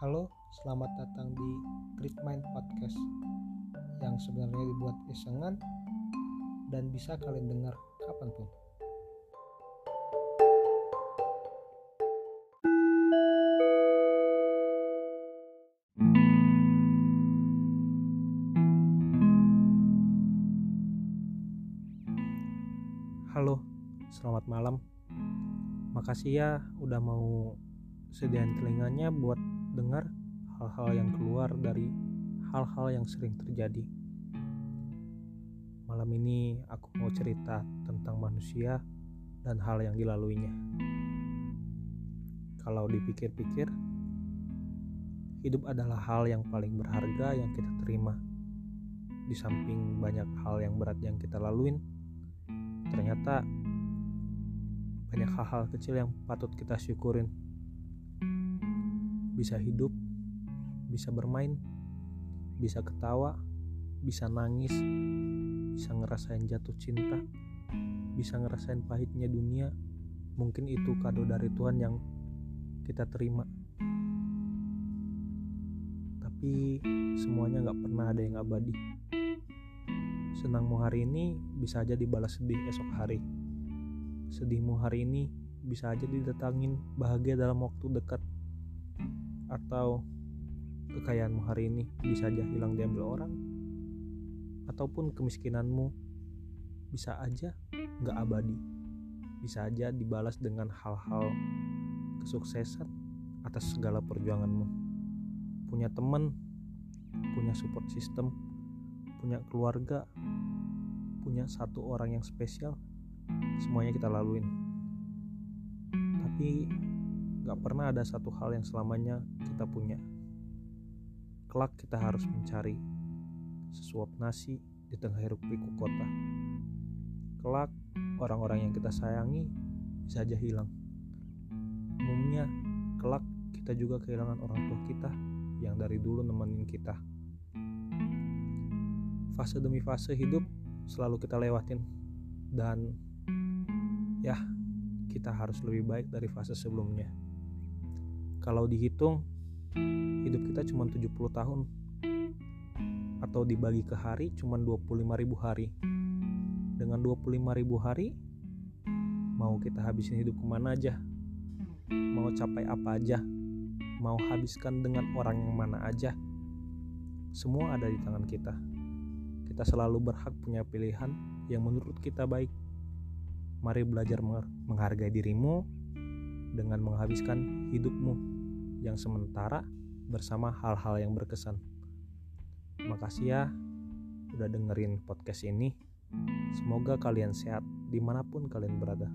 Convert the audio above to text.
Halo, selamat datang di Great Mind Podcast yang sebenarnya dibuat isengan dan bisa kalian dengar kapan pun. Halo, selamat malam. Makasih ya udah mau sediain telinganya buat dengar hal-hal yang keluar dari hal-hal yang sering terjadi. Malam ini aku mau cerita tentang manusia dan hal yang dilaluinya. Kalau dipikir-pikir, hidup adalah hal yang paling berharga yang kita terima. Di samping banyak hal yang berat yang kita laluin, ternyata banyak hal-hal kecil yang patut kita syukurin. Bisa hidup, bisa bermain, bisa ketawa, bisa nangis, bisa ngerasain jatuh cinta, bisa ngerasain pahitnya dunia. Mungkin itu kado dari Tuhan yang kita terima. Tapi semuanya gak pernah ada yang abadi. Senangmu hari ini bisa aja dibalas sedih esok hari. Sedihmu hari ini bisa aja didatangin bahagia dalam waktu dekat. Atau kekayaanmu hari ini bisa aja hilang diambil orang. Ataupun kemiskinanmu bisa aja nggak abadi. Bisa aja dibalas dengan hal-hal kesuksesan atas segala perjuanganmu. Punya teman, punya support system, punya keluarga, punya satu orang yang spesial, semuanya kita laluin. Tapi gak pernah ada satu hal yang selamanya kita punya. Kelak kita harus mencari sesuap nasi di tengah hiruk pikuk kota. Kelak orang-orang yang kita sayangi bisa aja hilang. Umumnya kelak kita juga kehilangan orang tua kita yang dari dulu nemenin kita fase demi fase hidup selalu kita lewatin dan ya kita harus lebih baik dari fase sebelumnya kalau dihitung hidup kita cuma 70 tahun. Atau dibagi ke hari cuma 25 ribu hari. Dengan 25 ribu hari mau kita habisin hidup ke mana aja? Mau capai apa aja? Mau habiskan dengan orang yang mana aja? Semua ada di tangan kita. Kita selalu berhak punya pilihan yang menurut kita baik. Mari belajar menghargai dirimu dengan menghabiskan hidupmu yang sementara bersama hal-hal yang berkesan. Makasih ya udah dengerin podcast ini. Semoga kalian sehat di mana pun kalian berada.